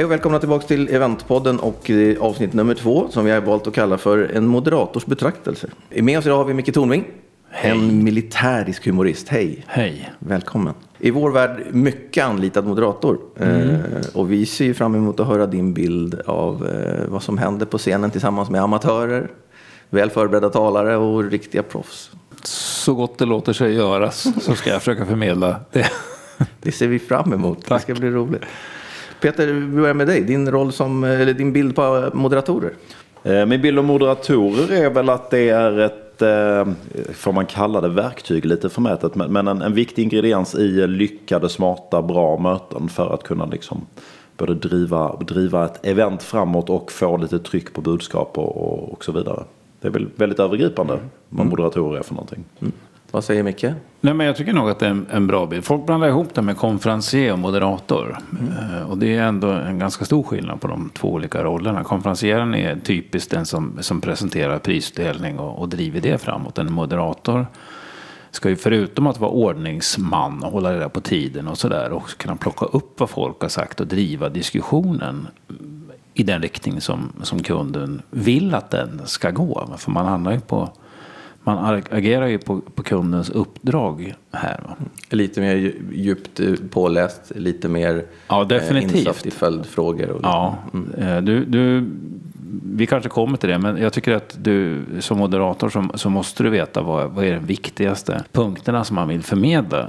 Hej och välkomna tillbaka till Eventpodden och eh, avsnitt nummer två som vi har valt att kalla för en moderators betraktelse. Med oss idag har vi Micke Tornving, en militärisk humorist. Hej! Hej. Välkommen! I vår värld mycket anlitad moderator. Eh, och vi ser ju fram emot att höra din bild av eh, vad som händer på scenen tillsammans med amatörer, väl förberedda talare och riktiga proffs. Så gott det låter sig göras så ska jag försöka förmedla det. Det ser vi fram emot. Det ska bli roligt. Peter, vi börjar med dig. Din roll som, eller din bild på moderatorer. Eh, Min bild av moderatorer är väl att det är ett, eh, får man kalla det verktyg lite förmätet, men en, en viktig ingrediens i lyckade, smarta, bra möten för att kunna liksom både driva, driva ett event framåt och få lite tryck på budskap och, och, och så vidare. Det är väl väldigt övergripande vad moderatorer är för någonting. Vad säger Micke? Nej, men jag tycker nog att det är en, en bra bild. Folk blandar ihop det med konferencier och moderator. Eh, Och det är ändå en ganska stor skillnad på de två olika rollerna. Konferencieren är typiskt den som, som presenterar prisdelning och, och driver det framåt. En moderator ska ju förutom att vara ordningsman och hålla reda på tiden och sådär också kunna plocka upp vad folk har sagt och driva diskussionen i den riktning som, som kunden vill att den ska gå. För man handlar ju på man agerar ju på, på kundens uppdrag här. Va? Lite mer dju- djupt påläst, lite mer Ja, eh, definitivt. insatt i följdfrågor. Och Ja, eh, du, du, vi kanske kommer till det, men jag tycker att du som moderator så, så måste du veta vad, vad är de viktigaste punkterna som man vill förmedla eh,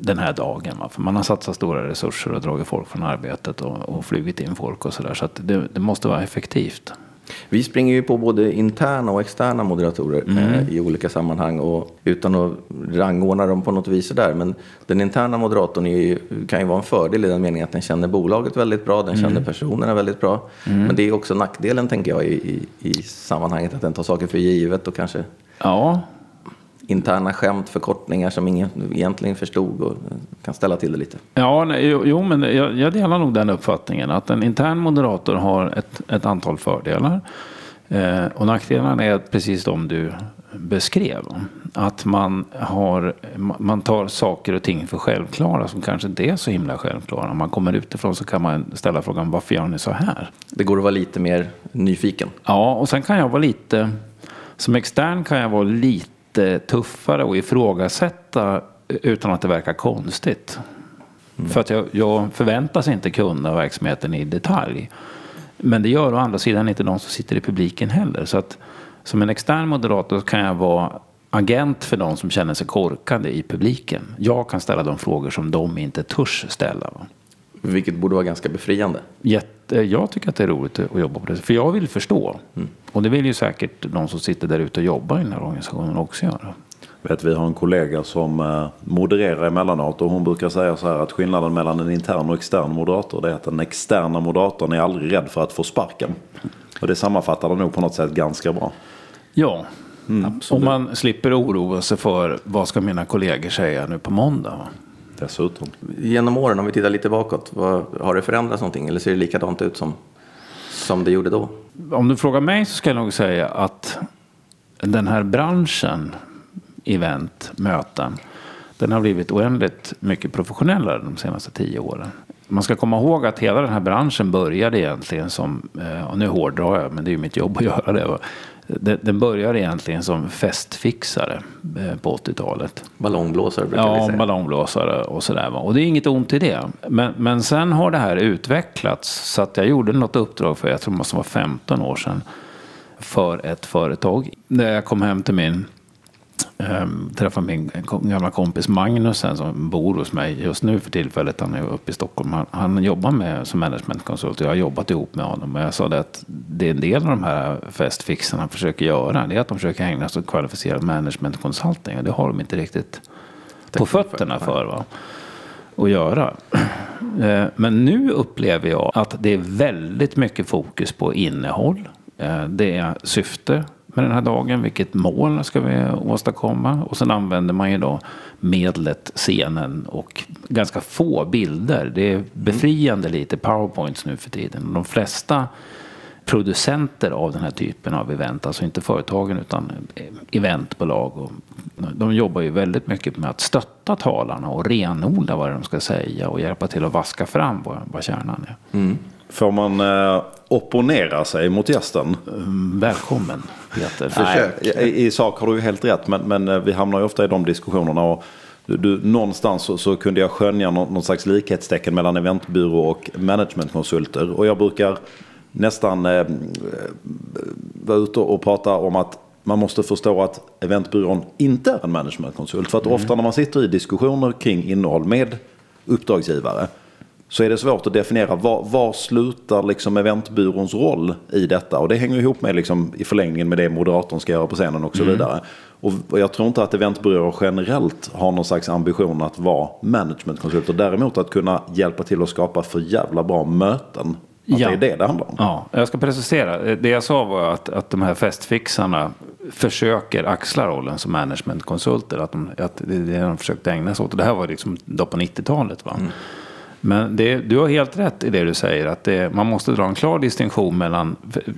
den här dagen. Va? För man har satsat stora resurser och dragit folk från arbetet och, och flugit in folk och sådär. Så att det, det måste vara effektivt. Vi springer ju på både interna och externa moderatorer Mm. eh, i olika sammanhang och utan att rangordna dem på något vis där. Men den interna moderatorn ju, kan ju vara en fördel i den meningen att den känner bolaget väldigt bra, den Mm. känner personerna väldigt bra. Men det är också nackdelen tänker jag i, i, i sammanhanget att den tar saker för givet och kanske Ja, interna skämt, förkortningar som ingen egentligen förstod och kan ställa till det lite. Ja, nej, jo, men jag, jag delar nog den uppfattningen att en intern moderator har ett, ett antal fördelar. Eh, och nackdelarna är precis de du beskrev. Att man, har, man tar saker och ting för självklara som kanske inte är så himla självklara. Om man kommer utifrån så kan man ställa frågan varför gör ni så här? Det går att vara lite mer nyfiken. Ja, och sen kan jag vara lite, som extern kan jag vara lite tuffare och ifrågasätta utan att det verkar konstigt. För att jag, jag förväntas inte kunna verksamheten i detalj. Men det gör å andra sidan inte de som sitter i publiken heller. Så att som en extern moderator kan jag vara agent för de som känner sig korkade i publiken. Jag kan ställa de frågor som de inte törs ställa. Vilket borde vara ganska befriande. Jätte, jag tycker att det är roligt att jobba på det För jag vill förstå. Och det vill ju säkert de som sitter där ute och jobbar i den här organisationen också göra. Vet, vi har en kollega som eh, modererar emellanåt och hon brukar säga så här att skillnaden mellan en intern och extern moderator det är att den externa moderatorn är aldrig rädd för att få sparken. Och det sammanfattar det nog på något sätt ganska bra. Ja, om man slipper oroa sig för vad ska mina kollegor säga nu på måndag. Dessutom. Genom åren, om vi tittar lite bakåt, vad, har det förändrats någonting eller ser det likadant ut som, som det gjorde då? Om du frågar mig så ska jag nog säga att den här branschen, event, möten, den har blivit oändligt mycket professionellare de senaste tio åren. Man ska komma ihåg att hela den här branschen började egentligen som, eh, och nu hårdrar jag, men det är ju mitt jobb att göra det. Den började egentligen som festfixare eh, på 80-talet. Ballongblåsare brukar vi Ja, säga. ballongblåsare och sådär. Och det är inget ont i det. Men, men sen har det här utvecklats så att jag gjorde något uppdrag för, jag tror det måste vara 15 år sedan, för ett företag. När jag kom hem till min, ähm, träffade min gamla kompis Magnus sen, som bor hos mig just nu för tillfället. Han är uppe i Stockholm. Han, han jobbar med som managementkonsult och jag har jobbat ihop med honom. Och jag sa det att det är en del av de här festfixarna försöker göra. Det är att de försöker ägna sig åt kvalificerad management consulting. Och det har de inte riktigt på fötterna för. Va? Att göra. Eh, Men nu upplever jag att det är väldigt mycket fokus på innehåll. Eh, Det är syfte med den här dagen. Vilket mål ska vi åstadkomma? Och sen använder man ju då medlet scenen och ganska få bilder. Det är befriande lite powerpoints nu för tiden. De flesta producenter av den här typen av event, alltså inte företagen utan eventbolag. Och de jobbar ju väldigt mycket med att stötta talarna och renodla vad de ska säga och hjälpa till att vaska fram vad, vad kärnan är. Mm. Får man eh, opponera sig mot gästen? Mm, välkommen Peter. Försök. Nej, i, I sak har du helt rätt, men, men eh, vi hamnar ju ofta i de diskussionerna. Och du, du, någonstans så, så kunde jag skönja någon, någon slags likhetstecken mellan eventbyrå och managementkonsulter. Och jag brukar nästan eh, vara ute och prata om att man måste förstå att eventbyrån inte är en managementkonsult. För att ofta när man sitter i diskussioner kring innehåll med uppdragsgivare så är det svårt att definiera var, var slutar liksom eventbyråns roll i detta. Och det hänger ihop med liksom, i förlängningen med det moderatorn ska göra på scenen och så vidare. Och, och jag tror inte att eventbyråer generellt har någon slags ambition att vara managementkonsulter. Däremot att kunna hjälpa till att skapa för jävla bra möten. Att Ja. det är det det handlar om. Ja, jag ska precisera. Det jag sa var att, att de här festfixarna försöker axla rollen som managementkonsulter. Att, de, att det är det de försökte ägna sig åt. Och det här var liksom då på 90-talet. Va? Men det, du har helt rätt i det du säger. Att det, man måste dra en klar distinktion mellan,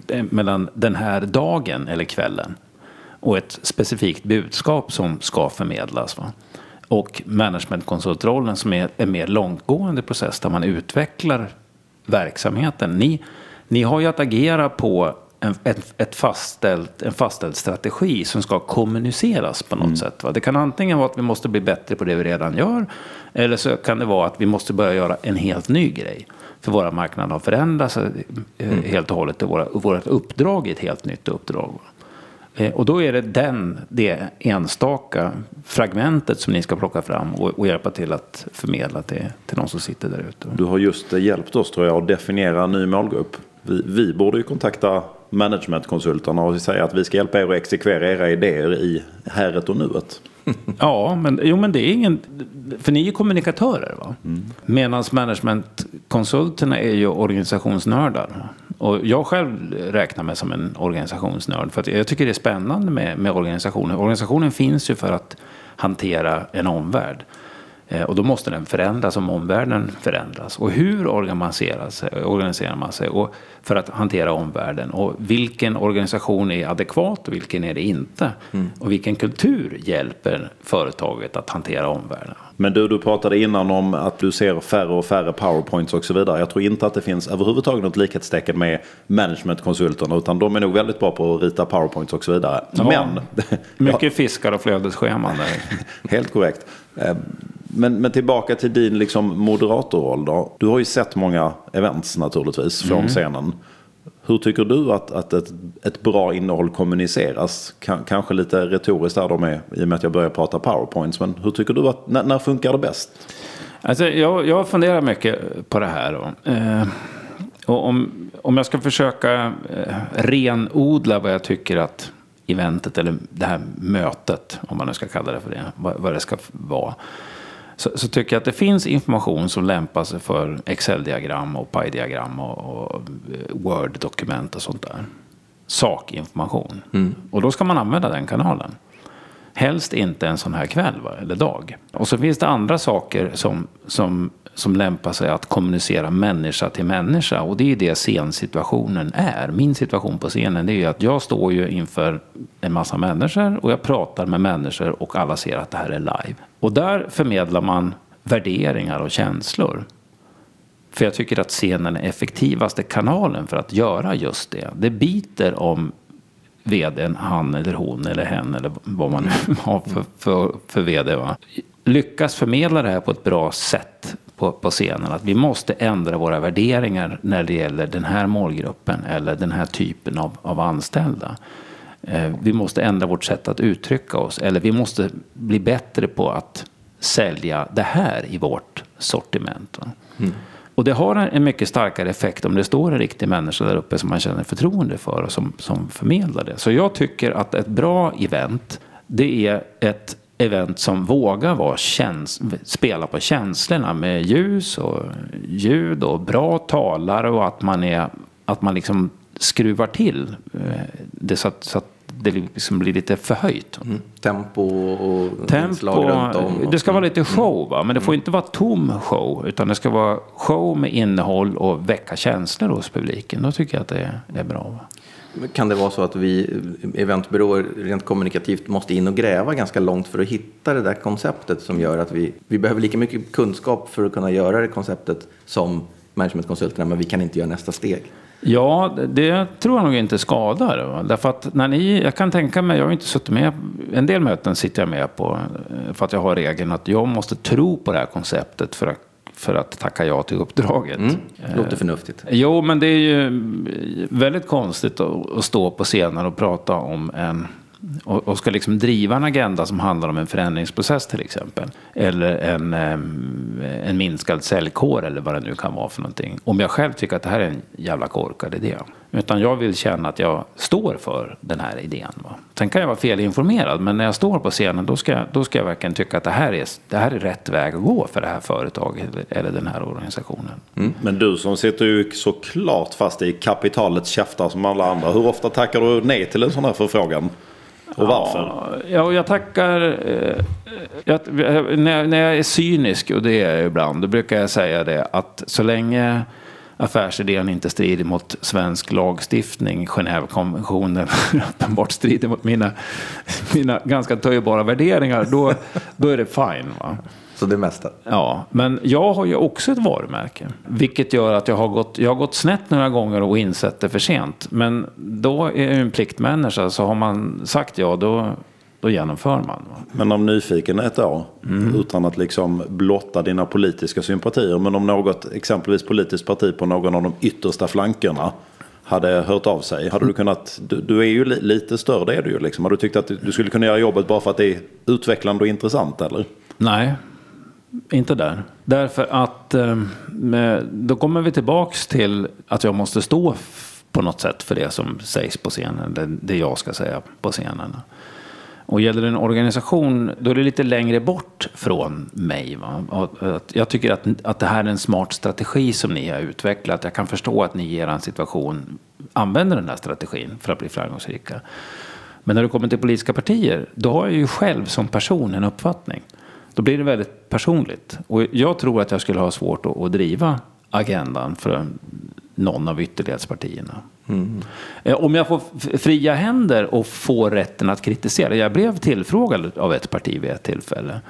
eh, mellan den här dagen eller kvällen och ett specifikt budskap som ska förmedlas. Va? Och managementkonsultrollen som är en mer långtgående process där man utvecklar verksamheten. Ni, ni har ju att agera på en, ett, ett fastställt, en fastställd strategi som ska kommuniceras på något sätt. Va? Det kan antingen vara att vi måste bli bättre på det vi redan gör. Eller så kan det vara att vi måste börja göra en helt ny grej. För våra marknader har förändrats eh, helt och hållet. och Våra, vårt uppdrag är ett helt nytt uppdrag. Eh, Och då är det den, det enstaka fragmentet som ni ska plocka fram och, och hjälpa till att förmedla till, till de som sitter där ute. Du har just hjälpt oss tror jag att definiera en ny målgrupp. Vi, vi borde ju kontakta managementkonsulterna och säga att vi ska hjälpa er att exekvera era idéer i häret och nuet. Ja, men, jo, men det är ingen... För ni är ju kommunikatörer, va? Medan managementkonsulterna är ju organisationsnördar. Och jag själv räknar mig som en organisationsnörd. För att jag tycker det är spännande med, med organisationer. Organisationen finns ju för att hantera en omvärld. Eh, Och då måste den förändras om omvärlden förändras. Och hur organiserar, man sig och för att hantera omvärlden? Och vilken organisation är adekvat och vilken är det inte? Och vilken kultur hjälper företaget att hantera omvärlden? Men du, du pratade innan om att du ser färre och färre powerpoints och så vidare. Jag tror inte att det finns överhuvudtaget något likhetstecken med managementkonsulterna. Utan de är nog väldigt bra på att rita powerpoints och så vidare. Ja. Men, Mycket fiskar och flödesscheman helt korrekt. Men, men tillbaka till din liksom moderatorroll då. Du har ju sett många events naturligtvis från scenen. Hur tycker du att, att ett, ett bra innehåll kommuniceras? Ka- kanske lite retoriskt där då med, i och med att jag börjar prata powerpoints. Men hur tycker du att, när, när funkar det bäst? Alltså, jag, jag funderar mycket på det här. Eh, och om, om jag ska försöka eh, renodla vad jag tycker att eventet eller det här mötet, om man nu ska kalla det för det, vad, vad det ska vara. Så, så tycker jag att det finns information som lämpar sig för Excel-diagram och PI-diagram och, och eh, Word-dokument och sånt där. Sakinformation. Och då ska man använda den kanalen. Helst inte en sån här kväll va? eller dag. Och så finns det andra saker som, som, som lämpar sig att kommunicera människa till människa. Och det är det scensituationen är. Min situation på scenen det är ju att jag står ju inför en massa människor och jag pratar med människor och alla ser att det här är live. Och där förmedlar man värderingar och känslor. För jag tycker att scenen är effektivaste kanalen för att göra just det. Det biter om vdn, han eller hon eller hen eller vad man nu har för, för, för vd. Va? Lyckas förmedla det här på ett bra sätt på, på scenen. Att vi måste ändra våra värderingar när det gäller den här målgruppen eller den här typen av, av anställda. Eh, vi måste ändra vårt sätt att uttrycka oss. Eller vi måste bli bättre på att sälja det här i vårt sortiment. Va? Och det har en- en mycket starkare effekt om det står en riktig människa där uppe som man känner förtroende för och som, som förmedlar det. Så jag tycker att ett bra event, det är ett event som vågar vara käns- spela på känslorna med ljus och ljud och bra talare och att man, är, att man liksom skruvar till eh, det så att, så att det liksom blir lite förhöjt. Mm. Tempo och Tempo, inslag runt om. det ska vara lite show va? men det får inte vara tom show. Utan det ska vara show med innehåll och väcka känslor hos publiken. Då tycker jag att det är, det är bra. Va? Kan det vara så att vi eventbyråer rent kommunikativt måste in och gräva ganska långt för att hitta det där konceptet som gör att vi, vi behöver lika mycket kunskap för att kunna göra det konceptet som managementkonsulterna, men vi kan inte göra nästa steg. Ja, det tror jag nog inte skadar. Va? Därför att när ni, jag kan tänka mig, jag har inte suttit med, en del möten sitter jag med på eh, för att jag har regeln att jag måste tro på det här konceptet för att, för att tacka ja till uppdraget. Mm. Låter förnuftigt. Jo, men det är ju väldigt konstigt att, att stå på scenen och prata om en och, och ska liksom driva en agenda som handlar om en förändringsprocess till exempel. Eller en, eh, en minskad säljkår eller vad det nu kan vara för någonting. Om jag själv tycker att det här är en jävla korkad idé. Utan jag vill känna att jag står för den här idén. Va? Sen kan jag vara felinformerad, men när jag står på scenen då ska, jag, då ska jag verkligen tycka att det här, är, det här är rätt väg att gå för det här företaget eller den här organisationen. Mm. Men du som sitter ju såklart fast i kapitalets käftar som alla andra. Hur ofta tackar du nej till en sån här förfrågan? Och varför? Ja, och jag tackar... Eh, jag, eh, när, när jag är cynisk, och det är jag ibland, då brukar jag säga det att så länge affärsidén inte strider mot svensk lagstiftning, Genèvekonventionen uppenbart strider mot mina, mina ganska töjbara värderingar, då, då är det fine. Va? Så det mesta? Ja, men jag har ju också ett varumärke. Vilket gör att jag har gått, jag har gått snett några gånger och insett det för sent. Men då är jag en pliktmänniska, så har man sagt ja, då, då genomför man. Men om nyfikenhet då, mm. utan att liksom blotta dina politiska sympatier. Men om något, exempelvis politiskt parti på någon av de yttersta flankerna hade hört av sig. Hade du kunnat, du, du är ju li, lite större, det är du ju liksom. Hade du tyckt att du skulle kunna göra jobbet bara för att det är utvecklande och intressant eller? Nej, inte där. Därför att eh, då kommer vi tillbaks till att jag måste stå på något sätt för det som sägs på scenen. Det, det jag ska säga på scenen. Och gäller det en organisation, då är det lite längre bort från mig. Va? Jag tycker att, att det här är en smart strategi som ni har utvecklat. Jag kan förstå att ni i er situation använder den här strategin för att bli framgångsrika. Men när det kommer till politiska partier, då har jag ju själv som person en uppfattning. Då blir det väldigt personligt. Och jag tror att jag skulle ha svårt att, att driva agendan för någon av ytterlighetspartierna. Mm. Om jag får fria händer och får rätten att kritisera. Jag blev tillfrågad av ett parti vid ett tillfälle.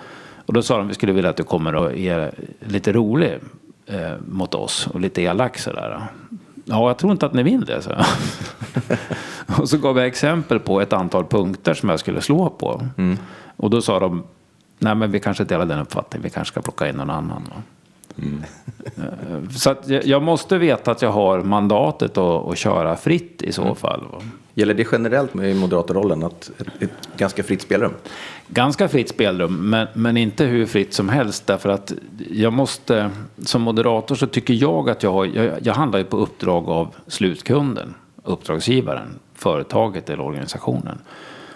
Och då sa de att vi skulle vilja att du kommer och är lite rolig eh, mot oss och lite elak sådär. Ja, jag tror inte att ni vill det, så. och så gav jag exempel på ett antal punkter som jag skulle slå på. Mm. Och då sa de, nej men vi kanske delar den uppfattningen, vi kanske ska plocka in någon annan. Mm. Så att jag måste veta att jag har mandatet att, att köra fritt i så mm. fall. Gäller det generellt med moderatorrollen, att ett, ett, ganska fritt spelrum? Ganska fritt spelrum, men, men inte hur fritt som helst. Därför att jag måste, som moderator så tycker jag att jag har, jag, jag handlar ju på uppdrag av slutkunden, uppdragsgivaren, företaget eller organisationen.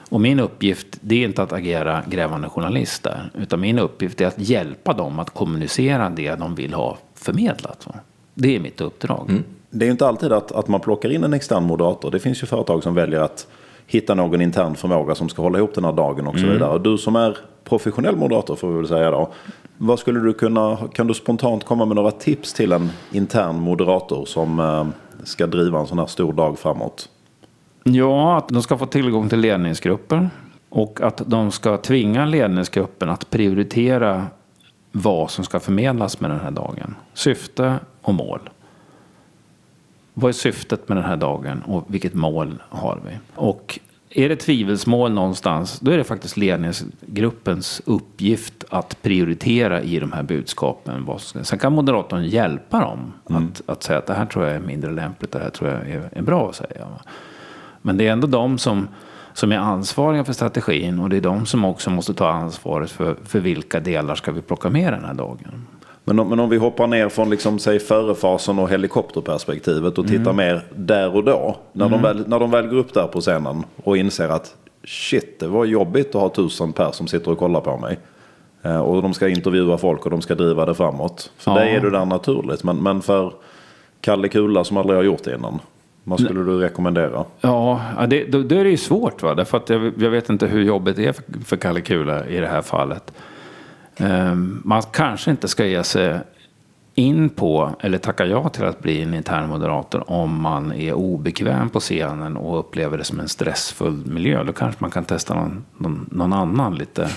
Och min uppgift det är inte att agera grävande journalist där. Utan min uppgift är att hjälpa dem att kommunicera det de vill ha förmedlat. Det är mitt uppdrag. Mm. Det är ju inte alltid att, att man plockar in en extern moderator. Det finns ju företag som väljer att hitta någon intern förmåga som ska hålla ihop den här dagen och så mm. vidare. Du som är professionell moderator får vi väl säga då. Vad skulle du kunna, kan du spontant komma med några tips till en intern moderator som eh, ska driva en sån här stor dag framåt? Ja, att de ska få tillgång till ledningsgrupper. Och att de ska tvinga ledningsgruppen att prioritera vad som ska förmedlas med den här dagen. Syfte och mål. Vad är syftet med den här dagen och vilket mål har vi? Och är det tvivelsmål någonstans, då är det faktiskt ledningsgruppens uppgift att prioritera i de här budskapen. Sen kan moderatorn hjälpa dem mm. att, att säga att det här tror jag är mindre lämpligt, det här tror jag är, är bra att säga. Men det är ändå de som, som är ansvariga för strategin och det är de som också måste ta ansvaret för, för vilka delar ska vi plocka med den här dagen. Men om, men om vi hoppar ner från liksom, säg förefasen och helikopterperspektivet och tittar mm. mer där och då. När, mm. de väl, när de väl går upp där på scenen och inser att shit, det var jobbigt att ha tusen pers som sitter och kollar på mig. Eh, och de ska intervjua folk och de ska driva det framåt. För ja. dig är det där naturligt. Men, men för Kalle Kula som aldrig har gjort det innan. Vad skulle du rekommendera? Ja, det, då, då är det ju svårt. Va? Därför att jag, jag vet inte hur jobbigt det är för, för Kalle Kula i det här fallet. Um, man kanske inte ska ge sig in på eller tacka ja till att bli en intern moderator om man är obekväm på scenen och upplever det som en stressfull miljö. Då kanske man kan testa någon, någon, någon annan lite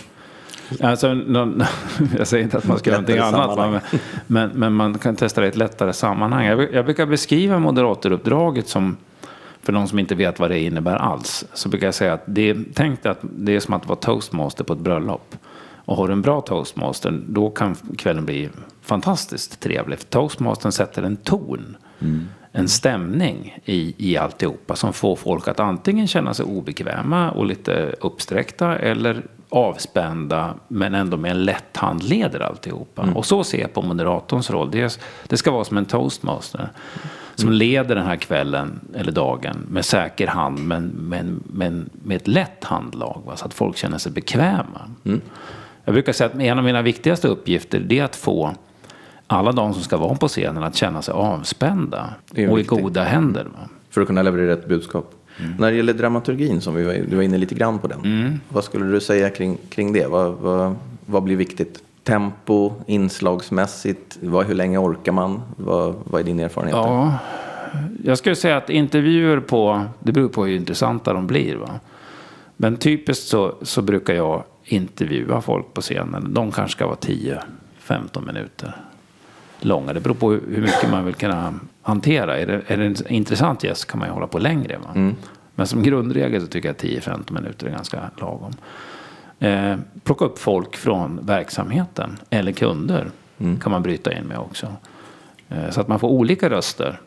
Alltså, någon, jag säger inte att man ska göra någonting annat, men, men, men man kan testa det i ett lättare sammanhang. Jag, jag brukar beskriva moderatoruppdraget som, för de som inte vet vad det innebär alls, så brukar jag säga att det, tänk dig att det är som att vara toastmaster på ett bröllop. Och har du en bra toastmaster, då kan kvällen bli fantastiskt trevlig. För toastmastern sätter en ton, en stämning i, i alltihopa som får folk att antingen känna sig obekväma och lite uppsträckta eller avspända men ändå med en lätt hand leder alltihopa. Och så ser jag på moderatorns roll. Det, det ska vara som en toastmaster som leder den här kvällen eller dagen med säker hand men, men, men med ett lätt handlag va? så att folk känner sig bekväma. Jag brukar säga att en av mina viktigaste uppgifter är att få alla de som ska vara på scenen att känna sig avspända och i viktigt. goda händer. Va? För att kunna leverera ett budskap. När det gäller dramaturgin, som vi var, du var inne lite grann på den. Mm. Vad skulle du säga kring, kring det? Vad, vad, vad blir viktigt? Tempo, inslagsmässigt, vad, hur länge orkar man? Vad, vad är din erfarenhet? Ja, jag skulle säga att intervjuer på, det beror på hur intressanta de blir. Va? Men typiskt så, så brukar jag intervjua folk på scenen. De kanske ska vara 10-15 minuter långa. Det beror på hur mycket man vill kunna hantera. Är det, är det en intressant gäst kan man ju hålla på längre. Va? Men som grundregel så tycker jag 10-15 minuter är ganska lagom. Eh, plocka upp folk från verksamheten eller kunder kan man bryta in med också. Eh, Så att man får olika röster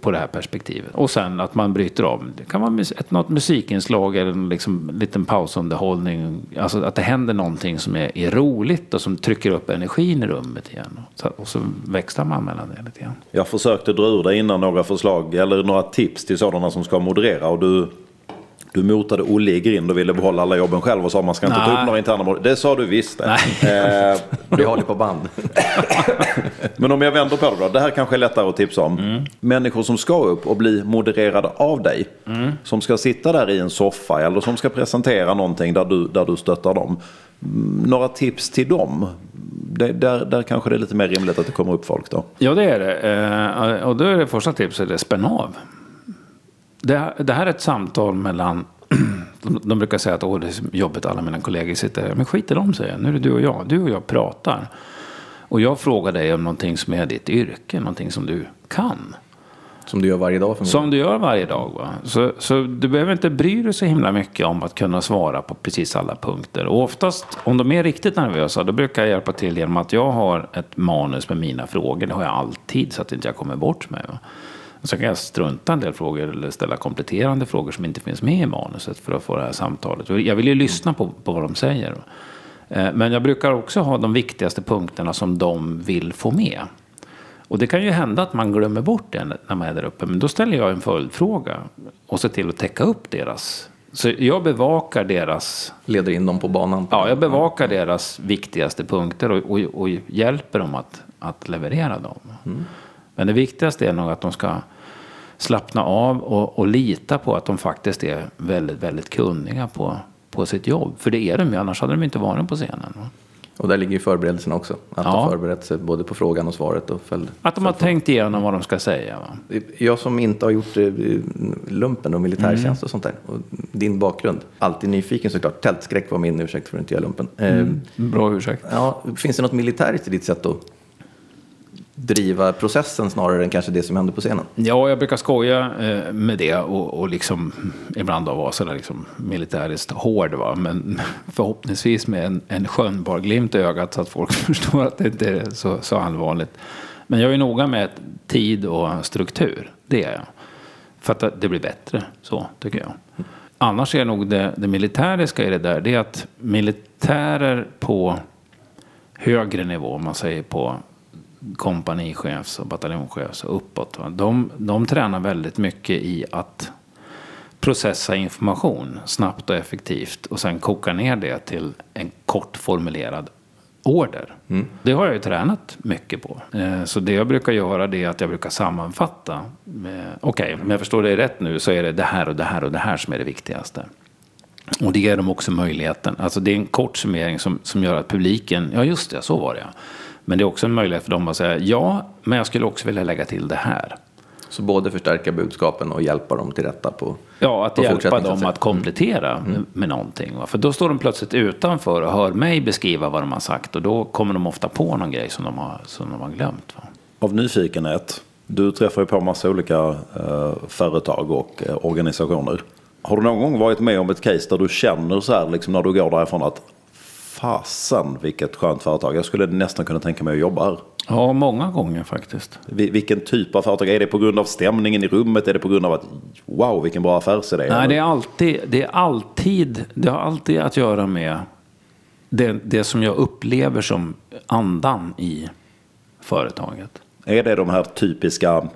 på det här perspektivet. Och sen att man bryter av. Det kan vara ett, något musikinslag eller en liksom, liten pausunderhållning. Alltså att det händer någonting som är, är roligt och som trycker upp energin i rummet igen. Så, och så växlar man mellan det lite grann. Jag försökte dra ur dig innan några förslag eller några tips till sådana som ska moderera och du, du motade Olle i grind och ville behålla alla jobben själv och sa man ska inte ta Nej. upp några interna mod- Det sa du visst det. Eh, Vi har det på band. men om jag vänder på det då. Det här kanske är lättare att tipsa om. Mm. Människor som ska upp och bli modererade av dig. Mm. Som ska sitta där i en soffa eller som ska presentera någonting där du, där du stöttar dem. Mm, Några tips till dem? Det, där, där kanske det är lite mer rimligt att det kommer upp folk då. Ja, det är det. Eh, och då är det första tipset det spänn av. Det, det här är ett samtal mellan de, de brukar säga att Åh, det är jobbigt alla mina kollegor sitter här. Men skit i dem säger jag. Nu är det du och jag. Du och jag pratar. Och jag frågar dig om någonting som är ditt yrke. Någonting som du kan. Som du gör varje dag förmodligen. Som du gör varje dag. Va? Så, så du behöver inte bry dig så himla mycket om att kunna svara på precis alla punkter. Och oftast, om de är riktigt nervösa, då brukar jag hjälpa till genom att jag har ett manus med mina frågor. Det har jag alltid, så att inte jag kommer bort mig. Va? Och så kan jag strunta en del frågor eller ställa kompletterande frågor som inte finns med i manuset för att få det här samtalet. Jag vill ju lyssna på, på vad de säger. Eh, Men jag brukar också ha de viktigaste punkterna som de vill få med. Och det kan ju hända att man glömmer bort det när man är där uppe. Men då ställer jag en följdfråga och ser till att täcka upp deras. Så jag bevakar deras, Leder in dem på banan. ja, jag bevakar deras viktigaste punkter och, och, och hjälper dem att, att leverera dem. Men det viktigaste är nog att de ska slappna av och, och lita på att de faktiskt är väldigt, väldigt kunniga på, på sitt jobb. För det är de ju, annars hade de inte varit på scenen. Och där ligger ju förberedelsen också. Att Ja. ha förberett sig både på frågan och svaret. Och följd. Att de har tänkt igenom vad de ska säga. Va? Jag som inte har gjort eh, lumpen och militärtjänst Mm. och sånt där. Och din bakgrund. Alltid nyfiken såklart. Tältskräck var min ursäkt för att inte göra lumpen. Eh, Bra ursäkt. Ja, finns det något militäriskt i ditt sätt att driva processen snarare än kanske det som händer på scenen? Ja, jag brukar skoja eh, med det och, och liksom ibland då vara sådär liksom militäriskt hård. Va? Men förhoppningsvis med en, en skönbar glimt i ögat så att folk förstår att det inte är så, så allvarligt. Men jag är noga med tid och struktur. Det är jag. För att det blir bättre så, tycker jag. Annars är nog det, det militäriska i det där, det är att militärer på högre nivå, om man säger på kompanichefs och bataljonschefs och uppåt. De, de tränar väldigt mycket i att processa information snabbt och effektivt och sen koka ner det till en kort formulerad order. Det har jag ju tränat mycket på. Eh, Så det jag brukar göra det är att jag brukar sammanfatta. Okej, om jag förstår det rätt nu så är det det här och det här och det här som är det viktigaste. Och det ger dem också möjligheten. Alltså det är en kort summering som, som gör att publiken, ja just det, så var det ja. Men det är också en möjlighet för dem att säga ja, men jag skulle också vilja lägga till det här. Så både förstärka budskapen och hjälpa dem till rätta på Ja, att på hjälpa dem att komplettera med, med någonting. Va? För då står de plötsligt utanför och hör mig beskriva vad de har sagt. Och då kommer de ofta på någon grej som de har, som de har glömt. Va? Av nyfikenhet, du träffar ju på massa olika eh, företag och eh, organisationer. Har du någon gång varit med om ett case där du känner så här liksom när du går därifrån att fasen vilket skönt företag, jag skulle nästan kunna tänka mig att jobba här. Ja, många gånger faktiskt. Vi- Vilken typ av företag? Är det på grund av stämningen i rummet? Är det på grund av att wow vilken bra affärsidé? Nej, det är alltid, det är alltid, det har alltid att göra med det, det som jag upplever som andan i företaget. Är det de här typiska,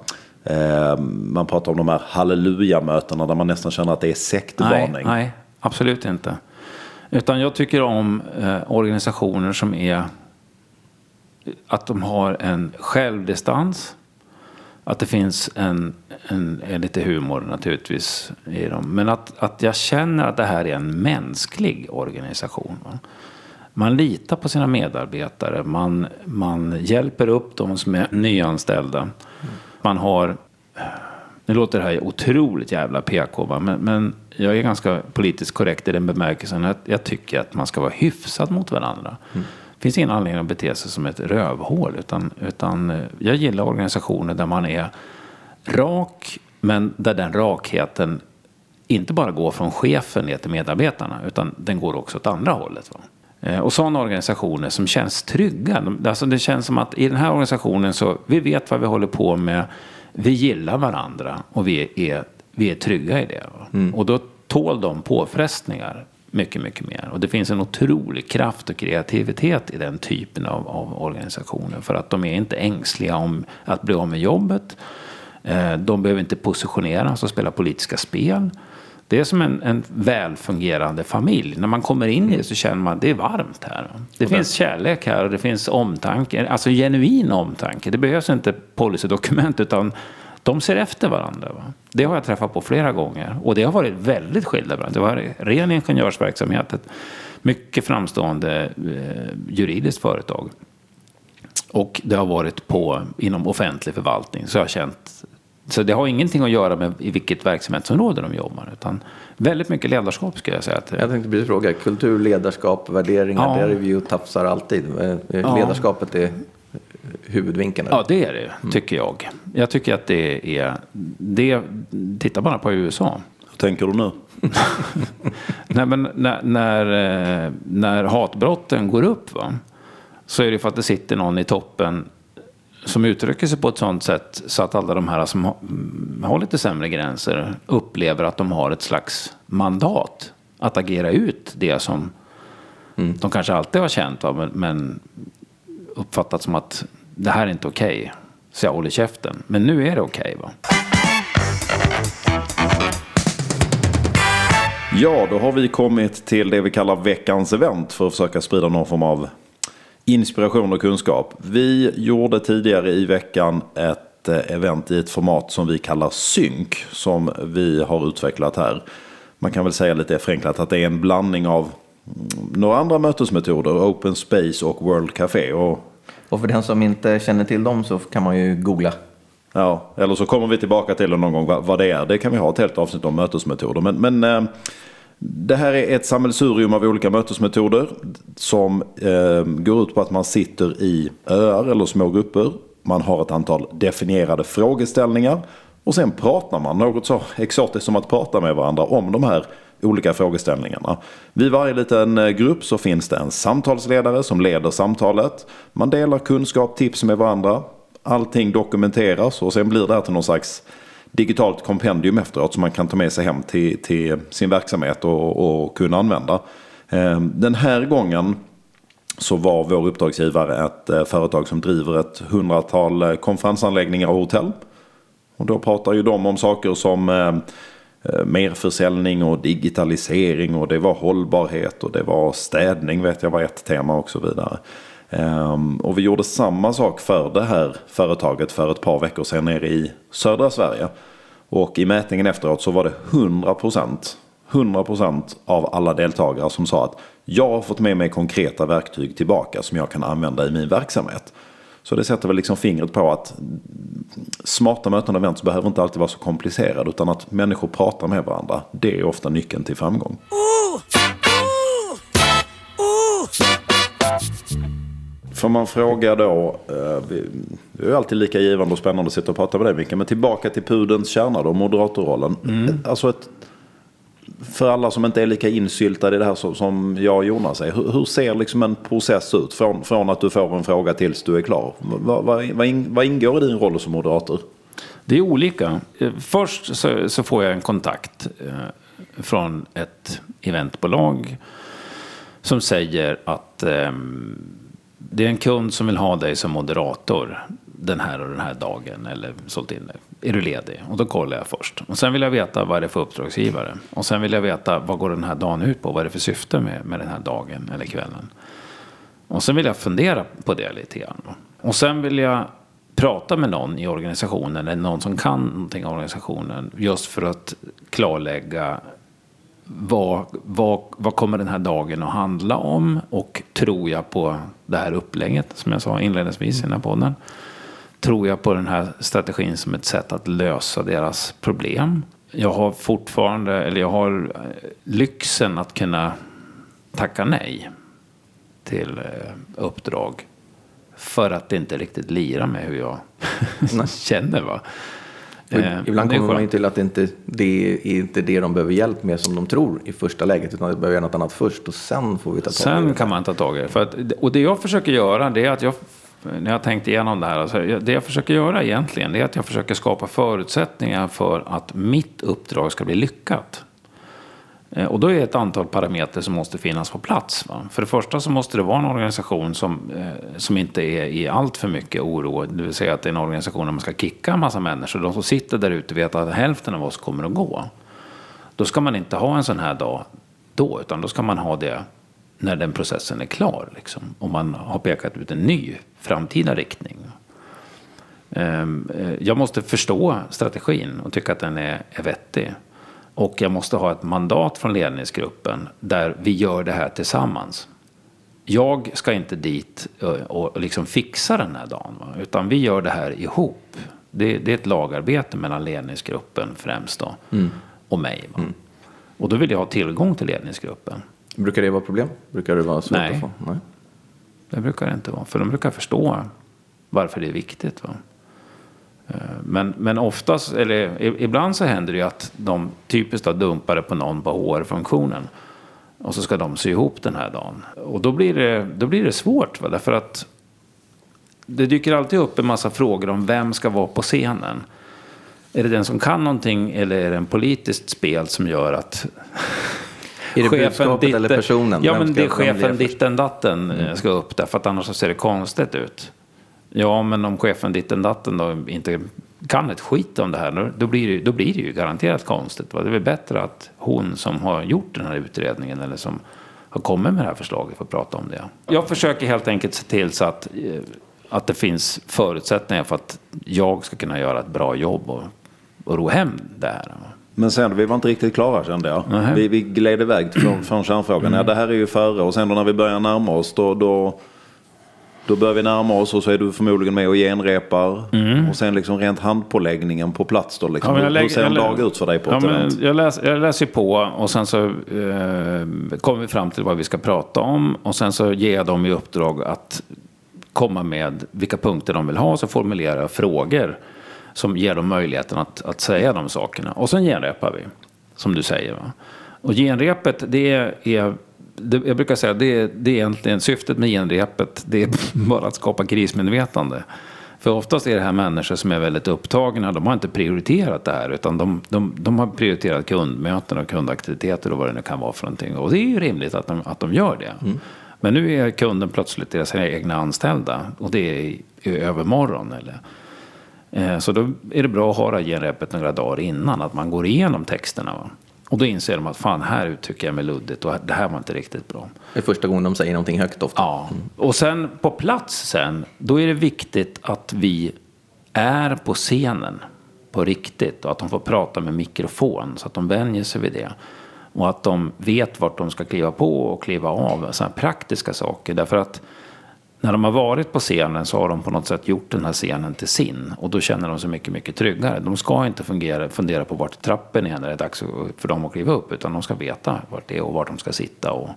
eh, man pratar om de här halleluja-mötena där man nästan känner att det är Nej, sektvarning? nej, absolut inte. Utan jag tycker om eh, organisationer som är att de har en självdistans. Att det finns en, en, en lite humor naturligtvis i dem. Men att, att jag känner att det här är en mänsklig organisation. Va? Man litar på sina medarbetare. Man, man hjälper upp de som är nyanställda. Man har eh, nu låter det här otroligt jävla PK, va? Men, men jag är ganska politiskt korrekt i den bemärkelsen att jag tycker att man ska vara hyfsad mot varandra. Det finns ingen anledning att bete sig som ett rövhål. Utan, utan eh, jag gillar organisationer där man är rak, men där den rakheten inte bara går från chefen ner till medarbetarna, utan den går också åt andra hållet. Va? Eh, Och sådana organisationer som känns trygga. Alltså det känns som att i den här organisationen så, vi vet vad vi håller på med, vi gillar varandra och vi är, vi är trygga i det. Va? Och då tål de påfrestningar mycket, mycket mer. Och det finns en otrolig kraft och kreativitet i den typen av, av organisationer. För att de är inte ängsliga om att bli av med jobbet. Eh, De behöver inte positioneras och spela politiska spel. Det är som en, en välfungerande familj. När man kommer in i det så känner man att det är varmt här. Det finns kärlek här och det finns omtanke. Alltså genuin omtanke. Det behövs inte policydokument utan de ser efter varandra. Va? Det har jag träffat på flera gånger. Och det har varit väldigt skilda branscher. Det var ren ingenjörsverksamhet. Ett mycket framstående eh, juridiskt företag. Och det har varit på, inom offentlig förvaltning. Så jag har känt, så det har ingenting att göra med i vilket verksamhetsområde de jobbar. Utan väldigt mycket ledarskap skulle jag säga. Att, Jag tänkte precis fråga, kultur, ledarskap, värderingar, Ja. där är vi ju tafsar alltid. Eh, Ledarskapet är huvudvinkeln. ja, det är det, tycker jag. Jag tycker att det är... Det, titta bara på USA. Hur tänker du nu? Nej, men när, när, eh, när hatbrotten går upp va, så är det för att det sitter någon i toppen som uttrycker sig på ett sånt sätt så att alla de här som har, mm, har lite sämre gränser upplever att de har ett slags mandat att agera ut det som de kanske alltid har känt va, men, men uppfattat som att det här är inte okej. Så jag håller käften. Men nu är det okej va. Ja, då har vi kommit till det vi kallar veckans event för att försöka sprida någon form av inspiration och kunskap. Vi gjorde tidigare i veckan ett eh, event i ett format som vi kallar synk som vi har utvecklat här. Man kan väl säga lite förenklat att det är en blandning av mm, några andra mötesmetoder, Open Space och World Café. Och, Och för den som inte känner till dem så kan man ju googla. ja, eller så kommer vi tillbaka till det någon gång vad, det är. Det kan vi ha ett helt avsnitt om mötesmetoder. Men, men eh, det här är ett sammelsurium av olika mötesmetoder som eh, går ut på att man sitter i öar eller små grupper. Man har ett antal definierade frågeställningar och sen pratar man något så exotiskt som att prata med varandra om de här olika frågeställningarna. Vid varje liten eh, grupp så finns det en samtalsledare som leder samtalet. Man delar kunskap, tips med varandra. Allting dokumenteras och sen blir det här till någon slags digitalt kompendium efteråt som man kan ta med sig hem till, till sin verksamhet och, och kunna använda. Ehm, den här gången så var vår uppdragsgivare ett eh, företag som driver ett hundratal eh, konferensanläggningar och hotell. Och då pratar ju de om saker som eh, merförsäljning och digitalisering och det var hållbarhet och det var städning vet jag var ett tema och så vidare. Ehm, och vi gjorde samma sak för det här företaget för ett par veckor sedan nere i södra Sverige. Och i mätningen efteråt så var det 100%, 100% av alla deltagare som sa att jag har fått med mig konkreta verktyg tillbaka som jag kan använda i min verksamhet. Så det sätter väl liksom fingret på att smarta möten och events behöver inte alltid vara så komplicerade. Utan att människor pratar med varandra. Det är ofta nyckeln till framgång. Oh! Får man fråga då, eh, det är alltid lika givande och spännande att sitta och prata med dig Micke, men tillbaka till pudens kärna då, moderatorrollen. Mm. Alltså ett, för alla som inte är lika insyltade i det här som jag och Jonas är, hur, ser liksom en process ut från, från att du får en fråga tills du är klar? Vad, vad, vad ingår i din roll som moderator? Det är olika. Eh, först så, så får jag en kontakt eh, från ett eventbolag som säger att eh, det är en kund som vill ha dig som moderator den här och den här dagen eller sålt in dig. Är du ledig? Och då kollar jag först. Och sen vill jag veta vad det är för uppdragsgivare. Och sen vill jag veta vad går den här dagen ut på? Vad är det för syfte med, med den här dagen eller kvällen? Och sen vill jag fundera på det lite grann. Och sen vill jag prata med någon i organisationen eller någon som kan någonting om organisationen just för att klarlägga vad, vad, vad kommer den här dagen att handla om och tror jag på det här upplägget som jag sa inledningsvis i den här podden. Tror jag på den här strategin som ett sätt att lösa deras problem. Jag har fortfarande, eller jag har eh, lyxen att kunna tacka nej till eh, uppdrag. För att det inte riktigt lirar med hur jag känner. Va? Eh, ibland kommer man ju till att det inte det är inte det de behöver hjälp med som de tror i första läget. Utan de behöver göra något annat först och sen får vi ta tag sen i det. Sen kan man ta tag i det. För att, och det jag försöker göra det är att jag, när jag tänkt igenom det här. Alltså, det jag försöker göra egentligen det är att jag försöker skapa förutsättningar för att mitt uppdrag ska bli lyckat. Eh, och då är det ett antal parametrar som måste finnas på plats. Va? För det första så måste det vara en organisation som, eh, som inte är i allt för mycket oro. Det vill säga att det är en organisation där man ska kicka en massa människor. De som sitter där ute vet att hälften av oss kommer att gå. Då ska man inte ha en sån här dag då, utan då ska man ha det när den processen är klar. Liksom. Och man har pekat ut en ny framtida riktning. Ehm, eh, jag måste förstå strategin och tycka att den är, är vettig. Och jag måste ha ett mandat från ledningsgruppen där vi gör det här tillsammans. Jag ska inte dit och liksom fixa den här dagen, utan vi gör det här ihop. Det, det, är ett lagarbete mellan ledningsgruppen främst då, mm. och mig. Mm. Och då vill jag ha tillgång till ledningsgruppen. Brukar det vara problem? Brukar det vara svårt Nej. att få? Nej, det brukar det inte vara. För de brukar förstå varför det är viktigt. Va? Eh, men, men oftast, eller ibland så händer det ju att de typiskt har dumpar på någon på HR-funktionen. Och så ska de sy ihop den här dagen. Och då blir det, då blir det svårt. Va? Därför att det dyker alltid upp en massa frågor om vem ska vara på scenen. Är det den som kan någonting eller är det en politiskt spel som gör att är det chefen ditt, eller personen? Ja, men det är chefen ditten datten mm. ska upp där, för att annars så ser det konstigt ut. Ja, men om chefen ditten datten då inte kan ett skit om det här, då blir det, då blir det ju garanterat konstigt. Va? Det är väl bättre att hon som har gjort den här utredningen eller som har kommit med det här förslaget får prata om det. Jag försöker helt enkelt se till så att, eh, att det finns förutsättningar för att jag ska kunna göra ett bra jobb och, och ro hem det här. Men sen, vi var inte riktigt klara kände jag. Vi, vi gled iväg från, från kärnfrågan. Mm. Ja, det här är ju före och sen då när vi börjar närma oss då, då då börjar vi närma oss och så är du förmodligen med och genrepar. Mm. Och sen liksom rent handpåläggningen på plats då. Liksom. Ja, lägger, Hur ser en dag ut för dig på ja, event? Jag, läs, jag läser på och sen så eh, kommer vi fram till vad vi ska prata om. Och sen så ger jag dem i uppdrag att komma med vilka punkter de vill ha. Så formulerar jag frågor som ger dem möjligheten att, att säga de sakerna. Och sen genrepar vi, som du säger. Va? Och genrepet det är det, jag brukar säga att det, det är egentligen syftet med genrepet. Det är bara att skapa krismedvetande. För oftast är det här människor som är väldigt upptagna. De har inte prioriterat det här. Utan de, de, de har prioriterat kundmöten och kundaktiviteter och vad det nu kan vara för någonting. Och det är ju rimligt att de, att de gör det. Mm. Men nu är kunden plötsligt deras egna anställda. Och det är i, i övermorgon. Eller. Eh, så då är det bra att ha det här genrepet några dagar innan. Att man går igenom texterna. Va? Och då inser de att fan, här uttrycker jag mig luddigt och det här var inte riktigt bra. Det är första gången de säger någonting högt ofta. Ja, och sen på plats sen, då är det viktigt att vi är på scenen på riktigt och att de får prata med mikrofon så att de vänjer sig vid det. Och att de vet vart de ska kliva på och kliva av, sådana praktiska saker. Därför att när de har varit på scenen så har de på något sätt gjort den här scenen till sin. Och då känner de sig mycket, mycket tryggare. De ska inte fungera, fundera på vart trappen är när det är dags för dem att kliva upp. Utan de ska veta vart det är och vart de ska sitta och,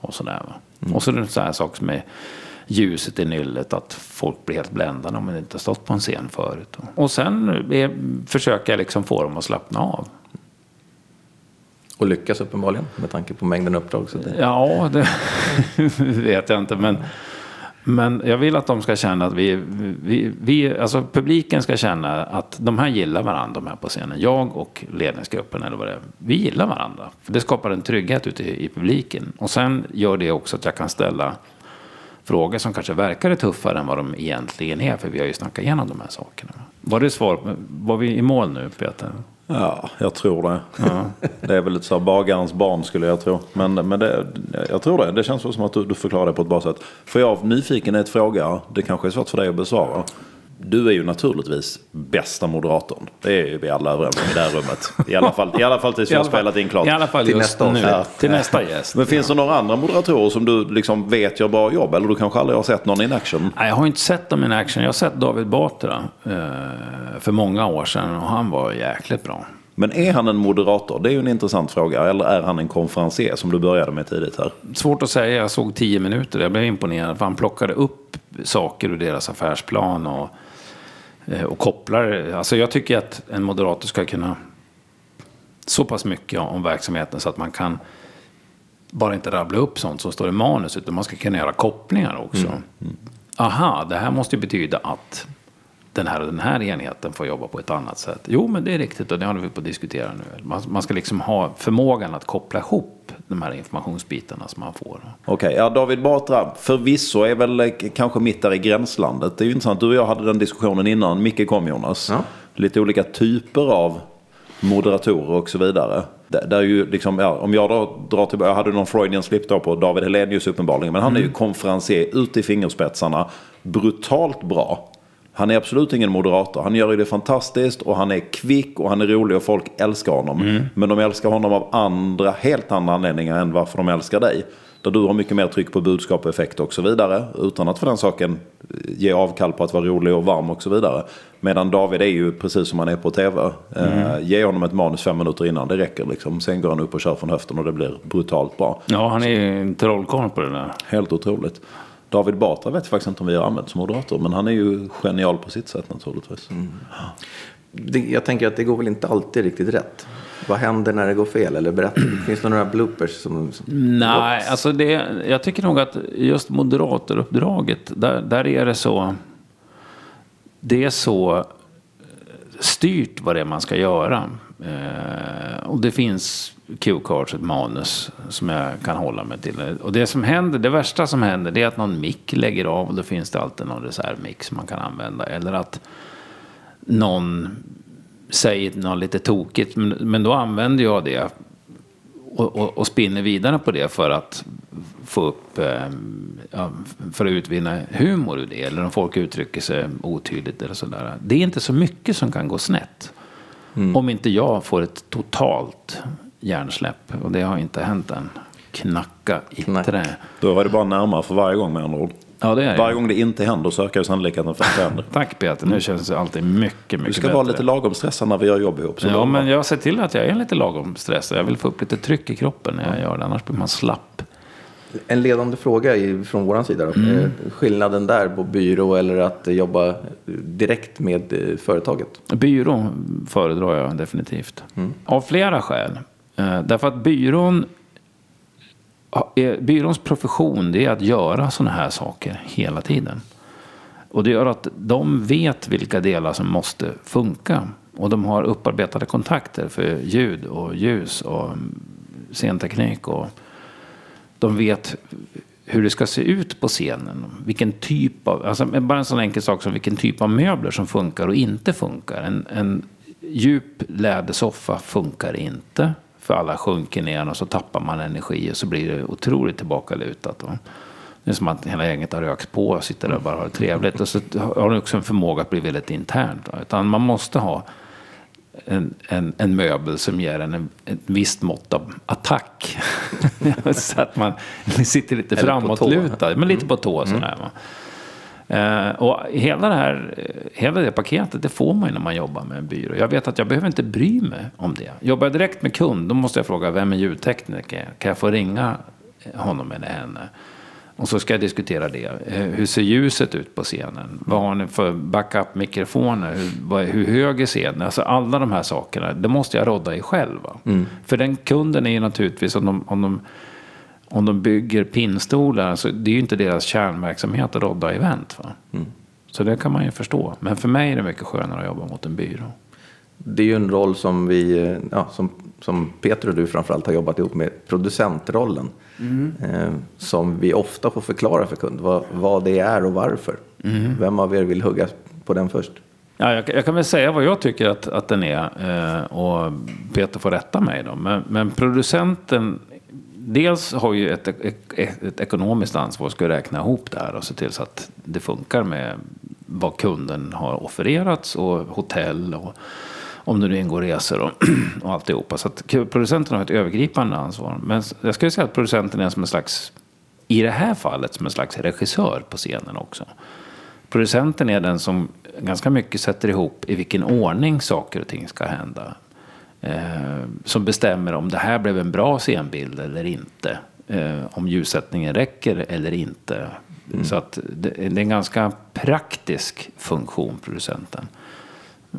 och sådär. Mm. Och så är det så här saker som är ljuset i nyllet, att folk blir helt bländade om de inte har stått på en scen förut. Och sen är, försöker jag liksom få dem att slappna av. Och lyckas uppenbarligen med tanke på mängden uppdrag. Så det... Ja, det vet jag inte. Men, men jag vill att de ska känna att vi, vi, vi, alltså publiken ska känna att de här gillar varandra, de här på scenen. Jag och ledningsgruppen eller vad det är. Vi gillar varandra. För det skapar en trygghet ute i, i publiken. Och sen gör det också att jag kan ställa frågor som kanske verkar tuffare än vad de egentligen är. För vi har ju snackat igenom de här sakerna. Var det svar? Var vi i mål nu Peter? Ja, jag tror det. Ja. Det är väl lite så här bagarens barn skulle jag tro. Men, men det, jag tror det. Det känns som att du, du förklarar det på ett bra sätt. Får jag av nyfikenhet fråga, det kanske är svårt för dig att besvara. Du är ju naturligtvis bästa moderatorn. Det är ju vi alla överens om i det här rummet. I alla fall, i alla fall tills vi har spelat in klart. I alla fall till nästa nu. Ja. Till nästa gäst. Men finns det några andra moderatorer som du liksom vet gör bra jobb? Eller du kanske aldrig har sett någon in action? Nej, jag har inte sett dem in action. Jag har sett David Batra eh, för många år sedan och han var jäkligt bra. Men är han en moderator? Det är ju en intressant fråga. Eller är han en konferencier som du började med tidigt här? Svårt att säga. Jag såg tio minuter. Jag blev imponerad. För han plockade upp saker ur deras affärsplan. Och och kopplar. Alltså jag tycker att en moderator ska kunna så pass mycket om verksamheten så att man kan bara inte rabbla upp sånt som står i manus utan man ska kunna göra kopplingar också. Mm. Mm. Aha, det här måste ju betyda att den här och den här enheten får jobba på ett annat sätt. Jo, men det är riktigt och det håller vi på att diskutera nu. Man, man ska liksom ha förmågan att koppla ihop de här informationsbitarna som man får. Okej, okay, ja David Batra, förvisso är väl eh, kanske mitt där i gränslandet. Det är ju intressant, du och jag hade den diskussionen innan Micke kom Jonas. Ja. Lite olika typer av moderatorer och så vidare. Där, där ju liksom, ja, om jag då drar tillbaka, jag hade någon Freudian slip då på David Helenius uppenbarligen, men han mm. är ju konferencier ut i fingerspetsarna, brutalt bra. Han är absolut ingen moderator. Han gör det fantastiskt och han är kvick och han är rolig och folk älskar honom. Mm. Men de älskar honom av andra, helt andra anledningar än varför de älskar dig. Där du har mycket mer tryck på budskap och effekt och så vidare. Utan att för den saken ge avkall på att vara rolig och varm och så vidare. Medan David är ju precis som han är på tv. Mm. Uh, ge honom ett manus fem minuter innan, det räcker liksom. Sen går han upp och kör från höften och det blir brutalt bra. Ja, han är ju en trollkarl på det där. Helt otroligt. David Batra vet jag faktiskt inte om vi har använt som moderator. Men han är ju genial på sitt sätt naturligtvis. Mm. Det, jag tänker att det går väl inte alltid riktigt rätt. Vad händer när det går fel? Eller berätta, finns det några bloopers? Som, som Nej, alltså det, jag tycker nog att just moderatoruppdraget, där, där är det så... Det är så styrt vad det är man ska göra. Eh, och det finns Q-cards, ett manus som jag kan hålla mig till. Och det som händer, det värsta som händer det är att någon mick lägger av och då finns det alltid någon reservmick som man kan använda. Eller att någon säger något lite tokigt, men, men då använder jag det och, och, och, spinner vidare på det för att få upp, eh, ja, för att utvinna humor ur det. Eller om folk uttrycker sig otydligt eller sådär. Det är inte så mycket som kan gå snett. Mm. Om inte jag får ett totalt hjärnsläpp. Och det har inte hänt än. Knacka i Nej. trä. Då var det bara närmare för varje gång med andra ord. Ja, det är Varje gång det inte händer så ökar sannolikheten för att det händer. Tack Peter, nu känns det alltid mycket, mycket Du ska bättre. vara lite lagom stressad när vi gör jobb ihop. ja, men jag ser till att jag är lite lagom stressad. Jag vill få upp lite tryck i kroppen när jag gör det, annars blir man slapp. En ledande fråga från vår sida. Då. Mm. Eh, skillnaden där på byrå eller att jobba direkt med eh, företaget? Byrå föredrar jag definitivt. Mm. Av flera skäl. Eh, därför att byrån, byråns profession det är att göra sådana här saker hela tiden. Och det gör att de vet vilka delar som måste funka. Och de har upparbetade kontakter för ljud och ljus och scenteknik. Och de vet hur det ska se ut på scenen. Vilken typ av, alltså bara en sån enkel sak som vilken typ av möbler som funkar och inte funkar. En, en djup lädersoffa funkar inte. För alla sjunker ner och så tappar man energi och så blir det otroligt tillbakalutat. Det är som att hela gänget har rökt på och sitter där och bara har det trevligt. Och så har det också en förmåga att bli väldigt internt. Utan man måste ha en, en, en möbel som ger en en, ett visst mått av attack. så att man sitter lite framåtlutad, men lite på tå sådär. Va? Eh, och hela det här, hela det paketet, det får man ju när man jobbar med en byrå. Jag vet att jag behöver inte bry mig om det. Jobbar jag direkt med kund, då måste jag fråga, vem är ljudtekniker? Kan jag få ringa honom eller henne? Och så ska jag diskutera det. Eh, Hur ser ljuset ut på scenen? Vad har ni för backup-mikrofoner? Hur, hur hög är scenen? Alltså alla de här sakerna, det måste jag rodda i själv. va? För den kunden är ju naturligtvis, om de, om de, om de bygger pinnstolar, så det är ju inte deras kärnverksamhet att rodda event. Va? Så det kan man ju förstå. Men för mig är det mycket skönare att jobba mot en byrå. Det är ju en roll som vi, ja, som, som Peter och du framförallt har jobbat ihop med, producentrollen. Eh, som vi ofta får förklara för kund vad, vad det är och varför. Vem av er vill hugga på den först? Ja, jag, jag kan väl säga vad jag tycker att, att den är eh, och Peter får rätta mig då. Men, men producenten dels har ju ett, ett, ett ekonomiskt ansvar, ska räkna ihop det här och se till så att det funkar med vad kunden har offererats och hotell och om det nu ingår resor och, och alltihopa. Så att producenten har ett övergripande ansvar. Men jag skulle säga att producenten är som en slags, i det här fallet, som en slags regissör på scenen också. Producenten är den som ganska mycket sätter ihop i vilken ordning saker och ting ska hända. Eh, som bestämmer om det här blev en bra scenbild eller inte. Eh, om ljussättningen räcker eller inte. Så att det, det är en ganska praktisk funktion, producenten.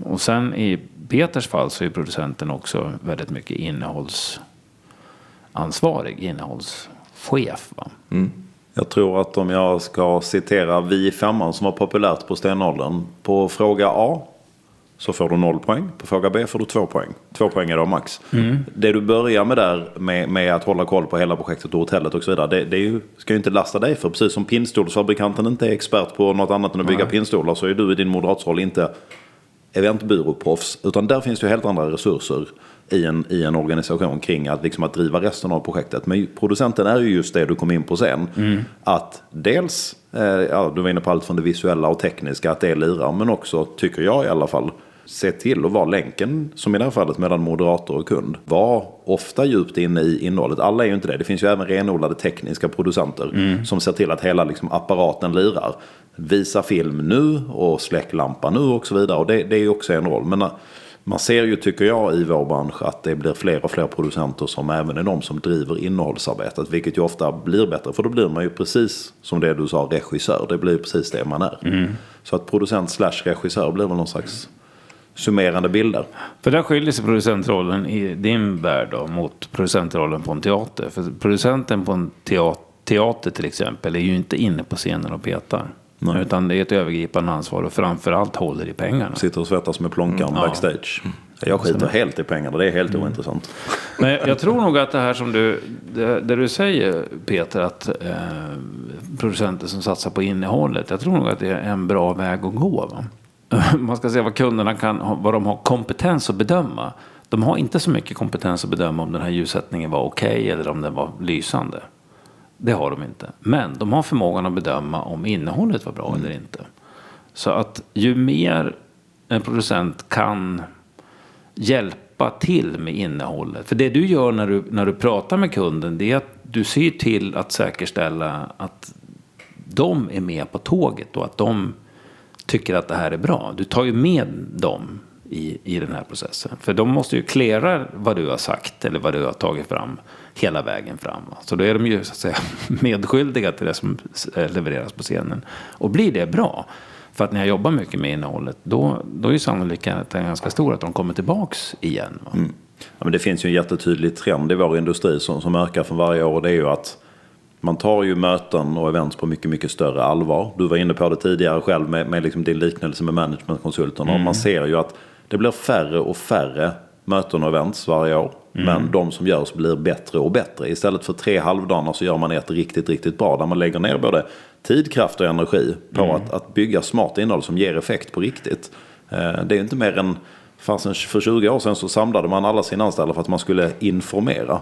Och sen i Peters fall så är producenten också väldigt mycket innehållsansvarig, innehållschef. Va? Jag tror att om jag ska citera Vi i femman som var populärt på stenåldern. På fråga A så får du noll poäng. På fråga B får du två poäng. Två poäng är då max. Det du börjar med där med, med att hålla koll på hela projektet och hotellet och så vidare. Det, det ju, ska ju inte lasta dig för. Precis som pinnstolsfabrikanten inte är expert på något annat än att bygga pinnstolar så är du i din moderatsroll inte eventbyråproffs. Utan där finns det ju helt andra resurser i en, i en organisation kring att, liksom, att driva resten av projektet. Men producenten är ju just det du kom in på sen. Att dels, eh, ja, du var inne på allt från det visuella och tekniska, att det lirar. Men också, tycker jag i alla fall, se till att vara länken, som i det här fallet mellan moderator och kund. Var ofta djupt inne i innehållet. Alla är ju inte det. Det finns ju även renodlade tekniska producenter som ser till att hela liksom, apparaten lirar. Visa film nu och släck lampan nu och så vidare. Och det, det är ju också en roll. Men eh, man ser ju, tycker jag, i vår bransch att det blir fler och fler producenter som även är de som driver innehållsarbetet. Vilket ju ofta blir bättre. För då blir man ju precis som det du sa, regissör. Det blir ju precis det man är. Så att producent slash regissör blir väl någon slags summerande bilder. För där skiljer sig producentrollen i din värld då, mot producentrollen på en teater. För producenten på en teater, teater till exempel är ju inte inne på scenen och petar. Nej. Utan det är ett övergripande ansvar och framförallt håller i pengarna. Sitter och svettas med plånkan Ja. backstage. Jag skiter helt i pengarna, det är helt ointressant. Men jag, jag tror nog att det här som du, det, det du säger Peter, att eh, producenter som satsar på innehållet. Jag tror nog att det är en bra väg att gå. Va? Man ska se vad kunderna kan, vad de har kompetens att bedöma. De har inte så mycket kompetens att bedöma om den här ljussättningen var okej eller om den var lysande. Det har de inte. Men de har förmågan att bedöma om innehållet var bra eller inte. Så att ju mer en producent kan hjälpa till med innehållet. För det du gör när du, när du pratar med kunden det är att du ser till att säkerställa att de är med på tåget och att de tycker att det här är bra. Du tar ju med dem i, i den här processen. För de måste ju klära vad du har sagt eller vad du har tagit fram hela vägen fram. Så då är de ju så att säga medskyldiga till det som eh, levereras på scenen. Och blir det bra, för att ni har jobbat mycket med innehållet, då, då är ju sannolikheten ganska stor att de kommer tillbaks igen. Va? Mm. Ja, men det finns ju en jättetydlig trend i vår industri som, som ökar för varje år. Och det är ju att man tar ju möten och events på mycket, mycket större allvar. Du var inne på det tidigare själv med, med liksom din liknelse med managementkonsulterna. Och man ser ju att det blir färre och färre möten och events varje år. Men de som görs blir bättre och bättre. Istället för tre halvdagar så gör man ett riktigt, riktigt bra. Där man lägger ner både tid, kraft och energi på att, att bygga smart innehåll som ger effekt på riktigt. Eh, Det är inte mer än Fasen, för 20 år sedan så samlade man alla sina anställda för att man skulle informera.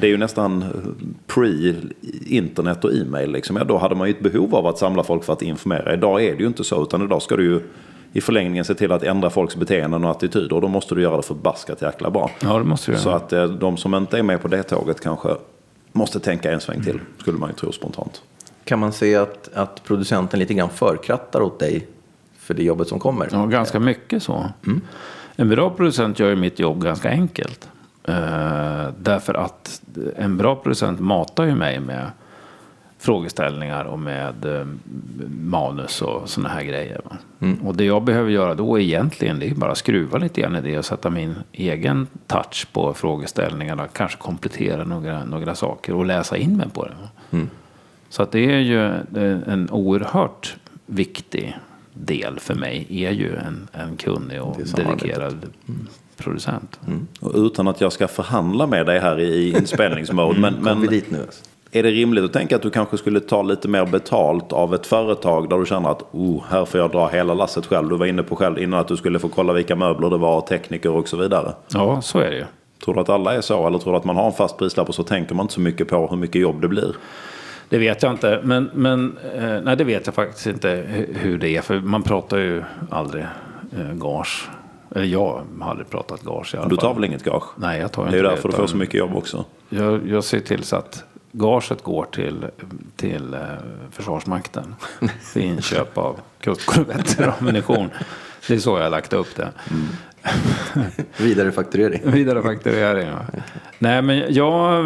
Det är ju nästan pre-internet och e-mail. Liksom. Ja, då hade man ju ett behov av att samla folk för att informera. Idag är det ju inte så, utan idag ska du ju i förlängningen se till att ändra folks beteenden och attityder. Och då måste du göra det förbaskat jäkla bra. Ja, det måste du Så göra. att eh, de som inte är med på det tåget kanske måste tänka en sväng till, skulle man ju tro spontant. Kan man se att, att producenten lite grann förkrattar åt dig för det jobbet som kommer? Ja, ganska mycket så. En bra producent gör ju mitt jobb ganska enkelt. Eh, därför att en bra producent matar ju mig med frågeställningar och med eh, manus och sådana här grejer. Va? Och det jag behöver göra då egentligen det är bara skruva lite grann i det och sätta min egen touch på frågeställningarna. Kanske komplettera några, några saker och läsa in mig på det. Va? Så att det är ju eh, en oerhört viktig del för mig. Är ju en, en kunnig och Det samarbetet. Producent. Och utan att jag ska förhandla med dig här i inspelningsmode. men, Kom men vi dit nu? alltså? är det rimligt att tänka att du kanske skulle ta lite mer betalt av ett företag där du känner att oh, här får jag dra hela lasset själv. Du var inne på själv innan att du skulle få kolla vilka möbler det var, tekniker och så vidare. Ja, så är det ju. Tror du att alla är så? Eller tror du att man har en fast prislapp och så tänker man inte så mycket på hur mycket jobb det blir? Det vet jag inte. Men, men eh, nej, det vet jag faktiskt inte hu- hur det är. För man pratar ju aldrig eh, gage. Eller jag har aldrig pratat gage i alla Du tar väl inget gage? Nej, jag tar Det inte är därför du får så mycket jobb också. Jag, jag ser till så att gaget går till, till eh, Försvarsmakten. För inköp av kustkorvetter och ammunition. Det är så jag har lagt upp det. Vidarefakturering. Vidarefakturering. Ja. Nej, men jag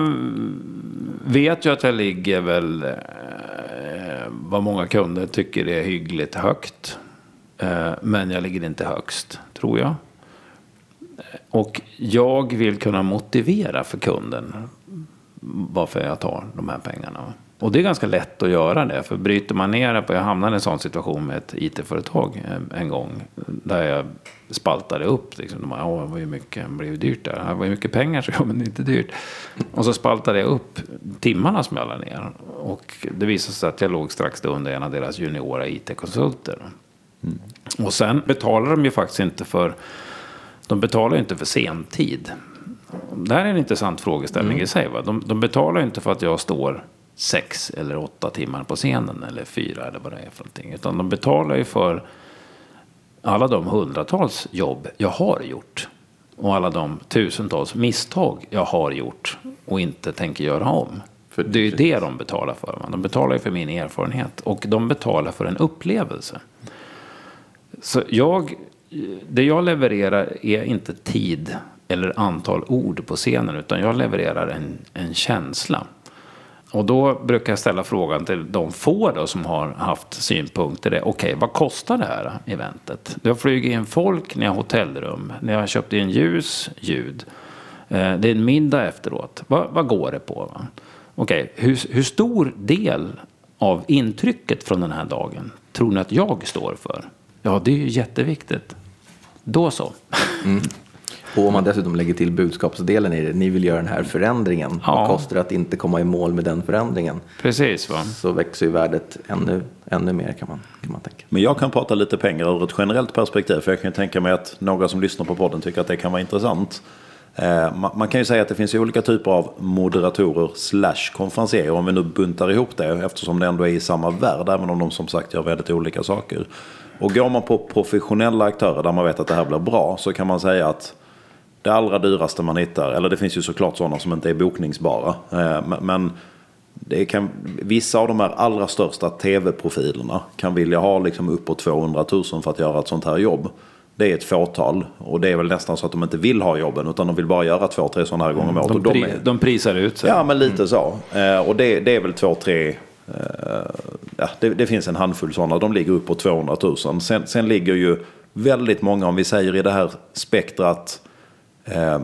vet ju att jag ligger väl eh, vad många kunder tycker är hyggligt högt. Eh, men jag ligger inte högst, tror jag. Och jag vill kunna motivera för kunden varför jag tar de här pengarna. Och det är ganska lätt att göra det. För bryter man ner det på, jag hamnade i en sån situation med ett IT-företag eh, en gång. Där jag spaltade upp. Liksom, de bara, det var ju mycket, det blev ju dyrt där. Det var ju mycket pengar så jag, men det är inte dyrt. Och så spaltade jag upp timmarna som jag la ner. Och det visade sig att jag låg strax under en av deras juniora IT-konsulter. Och sen betalar de ju faktiskt inte för de betalar ju inte för sentid. Det här är en intressant frågeställning i sig. Va? De, de betalar inte för att jag står sex eller åtta timmar på scenen. Eller fyra eller vad det är för någonting. Utan de betalar ju för alla de hundratals jobb jag har gjort. Och alla de tusentals misstag jag har gjort och inte tänker göra om. För- det är ju det de betalar för. Va? De betalar ju för min erfarenhet. Och de betalar för en upplevelse. Så jag, det jag levererar är inte tid eller antal ord på scenen, utan jag levererar en, en känsla. Och då brukar jag ställa frågan till de få då som har haft synpunkter. Okej, Okej, vad kostar det här eventet? Det har flugit in folk, ni har hotellrum, ni har köpt in ljus, ljud. Eh, det är en middag efteråt. Vad, vad går det på? Va? Okej, hur, hur stor del av intrycket från den här dagen tror ni att jag står för? Ja, det är ju jätteviktigt. Då så. Och om man dessutom lägger till budskapsdelen i det, ni vill göra den här förändringen. Ja. Vad kostar det att inte komma i mål med den förändringen? Precis va? Så växer ju värdet ännu, ännu mer kan man, kan man tänka. Men jag kan prata lite pengar ur ett generellt perspektiv. För jag kan ju tänka mig att några som lyssnar på podden tycker att det kan vara intressant. Eh, man, kan ju säga att det finns olika typer av moderatorer slash konferencier. Om vi nu buntar ihop det eftersom det ändå är i samma värld. Även om de som sagt gör väldigt olika saker. Och går man på professionella aktörer där man vet att det här blir bra. Så kan man säga att det allra dyraste man hittar, eller det finns ju såklart sådana som inte är bokningsbara. Eh, men- det kan, vissa av de här allra största tv-profilerna kan vilja ha liksom uppåt 200 000 för att göra ett sånt här jobb. Det är ett fåtal och det är väl nästan så att de inte vill ha jobben utan de vill bara göra två, tre sådana här gånger om året. De, Och de pri, är- de prisar ut sig. Ja, men lite så. Eh, och det, det är väl två, tre... Eh, ja, det, det finns en handfull sådana. De ligger upp på 200 000. Sen, sen ligger ju väldigt många, om vi säger i det här spektrat, eh,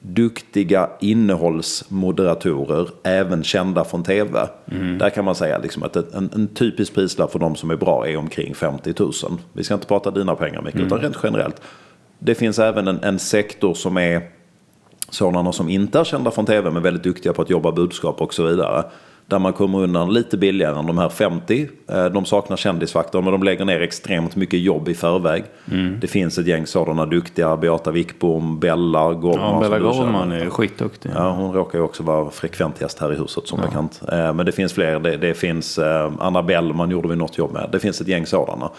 duktiga innehållsmoderatorer, även kända från tv. Där kan man säga liksom att en, en typisk prislapp för de som är bra är omkring 50 000. Vi ska inte prata dina pengar Micke, utan rent generellt. Det finns även en, en sektor som är sådana som inte är kända från tv men väldigt duktiga på att jobba budskap och så vidare. Där man kommer undan lite billigare än de här 50. Eh, De saknar kändisfaktorn men de lägger ner extremt mycket jobb i förväg. Det finns ett gäng sådana duktiga, Beata Wickbom, Bella Goldman. Ja, Bella. Goldman är skitduktig. Ja, hon råkar ju också vara frekvent gäst här i huset som bekant. Eh, Men det finns fler. Det, det finns eh, Anna Bellman gjorde vi något jobb med. Det finns ett gäng sådana.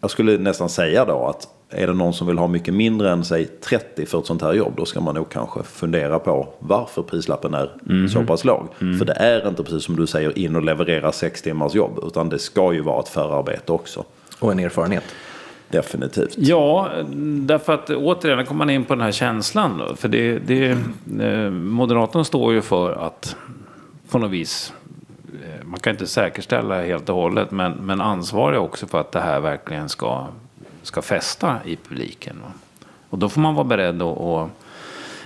Jag skulle nästan säga då att är det någon som vill ha mycket mindre än säg 30 för ett sånt här jobb då ska man nog kanske fundera på varför prislappen är så pass låg. För det är inte precis som du säger in och leverera sex timmars jobb utan det ska ju vara ett förarbete också. Och en erfarenhet. Definitivt. Ja, därför att återigen kommer man in på den här känslan. Då. För det, det, eh, Moderaterna står ju för att på något vis, eh, man kan inte säkerställa helt och hållet, men, men ansvarig också för att det här verkligen ska, ska fästa i publiken. Va? Och då får man vara beredd att, att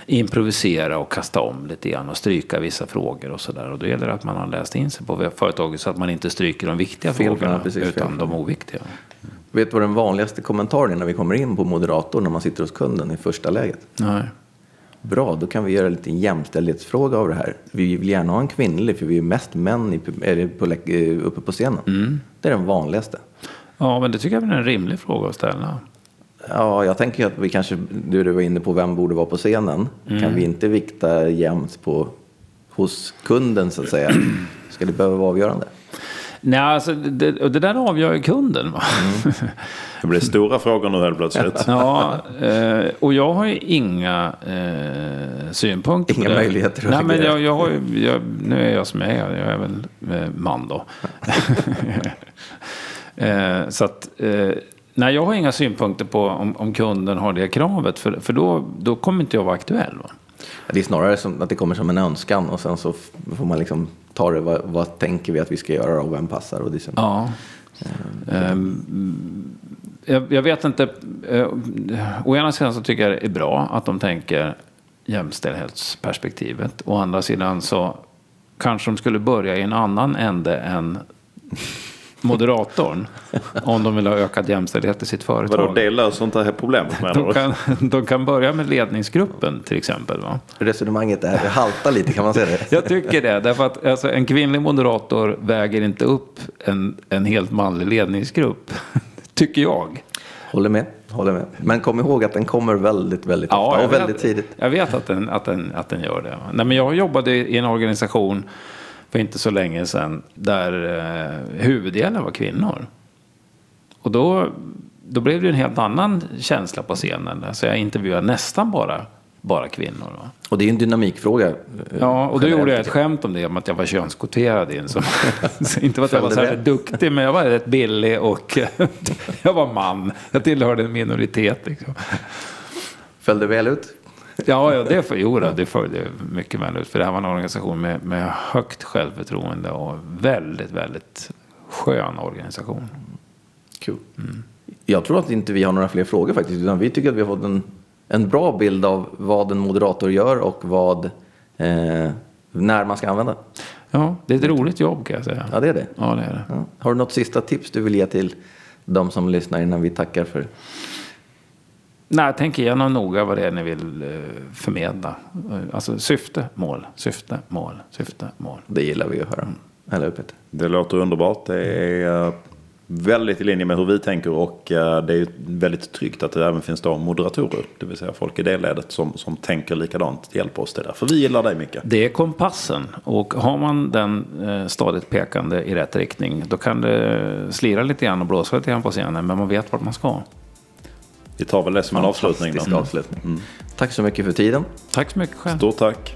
improvisera och kasta om lite grann och stryka vissa frågor och sådär. Och då gäller det att man har läst in sig på företaget så att man inte stryker de viktiga Fel, frågorna precis, utan fel. de oviktiga. Vet du vad den vanligaste kommentaren är när vi kommer in på moderator när man sitter hos kunden i första läget? Nej. Bra, då kan vi göra lite jämställdhetsfråga av det här. Vi vill gärna ha en kvinnlig för vi är mest män i, på, eh, uppe på scenen. Det är den vanligaste. Ja, men det tycker jag är en rimlig fråga att ställa. Ja, jag tänker att vi kanske, du, du var inne på vem borde vara på scenen. Kan vi inte vikta jämnt på, hos kunden så att säga? Ska det behöva vara avgörande? Nej, alltså det, det där avgör ju kunden. Va? Det blir stora frågor nu helt plötsligt. ja, eh, och jag har ju inga eh, synpunkter Inga möjligheter att Nej, men jag, jag har ju, jag, nu är jag som jag är. Jag är väl eh, man då. eh, så att, eh, nej, jag har inga synpunkter på om, om kunden har det kravet. För, för då, då kommer inte jag vara aktuell. Va? Det är snarare som att det kommer som en önskan och sen så får man liksom ta det, vad, vad tänker vi att vi ska göra och vem passar? Och det så. Ja. Ehm, jag, jag vet inte. eh, Å ena sidan så tycker jag det är bra att de tänker jämställdhetsperspektivet. Å andra sidan så kanske de skulle börja i en annan ände än moderatorn. om de vill ha ökad jämställdhet i sitt företag. Vadå, det löser inte det här problemet menar De kan, de kan börja med ledningsgruppen till exempel. Va? Resonemanget är, haltar lite kan man säga det. Jag tycker det, därför att alltså, en kvinnlig moderator väger inte upp en, en helt manlig ledningsgrupp. tycker jag. Håller med, håller med. Men kom ihåg att den kommer väldigt, väldigt ofta jag och väldigt vet, tidigt. Jag vet att den, att den, att den gör det. Nej, men jag jobbade i en organisation för inte så länge sedan där eh, huvuddelen var kvinnor. Och då, då blev det en helt annan känsla på scenen. Så jag intervjuade nästan bara, bara kvinnor. Va? Och det är en dynamikfråga. eh, Ja, och då generellt. gjorde jag ett skämt om det, om att jag var könskvoterad in. Så, så inte för att jag var särskilt duktig, men jag var rätt billig och jag var man. Jag tillhörde en minoritet. Liksom. Föll det väl ut? Ja, ja det, för, jo, det följde mycket väl ut. För det här var en organisation med, med högt självförtroende och väldigt, väldigt skön organisation. Kul. Jag tror att inte vi har några fler frågor faktiskt. Utan vi tycker att vi har fått en, en bra bild av vad en moderator gör och vad, eh, när man ska använda. Ja, det är ett roligt jobb kan jag säga. Ja, det är det. Ja, det är det. Ja. Har du något sista tips du vill ge till de som lyssnar innan vi tackar för Nej, tänk igenom noga vad det är ni vill eh, förmedla. Eh, Alltså syfte, mål, syfte, mål, syfte, mål. det gillar vi att höra. Eller hur Peter? Det låter underbart. Det är eh, väldigt i linje med hur vi tänker och det är väldigt tryggt att det även finns då moderatorer. Det vill säga folk i det ledet som, som tänker likadant hjälper oss. Det är därför vi gillar dig mycket. Det är kompassen och har man den stadigt pekande i rätt riktning då kan det slira lite grann och blåsa lite grann på scenen men man vet vart man ska. Vi tar väl det som en avslutning då. avslutning. Tack så mycket för tiden. Tack så mycket själv. Stort tack.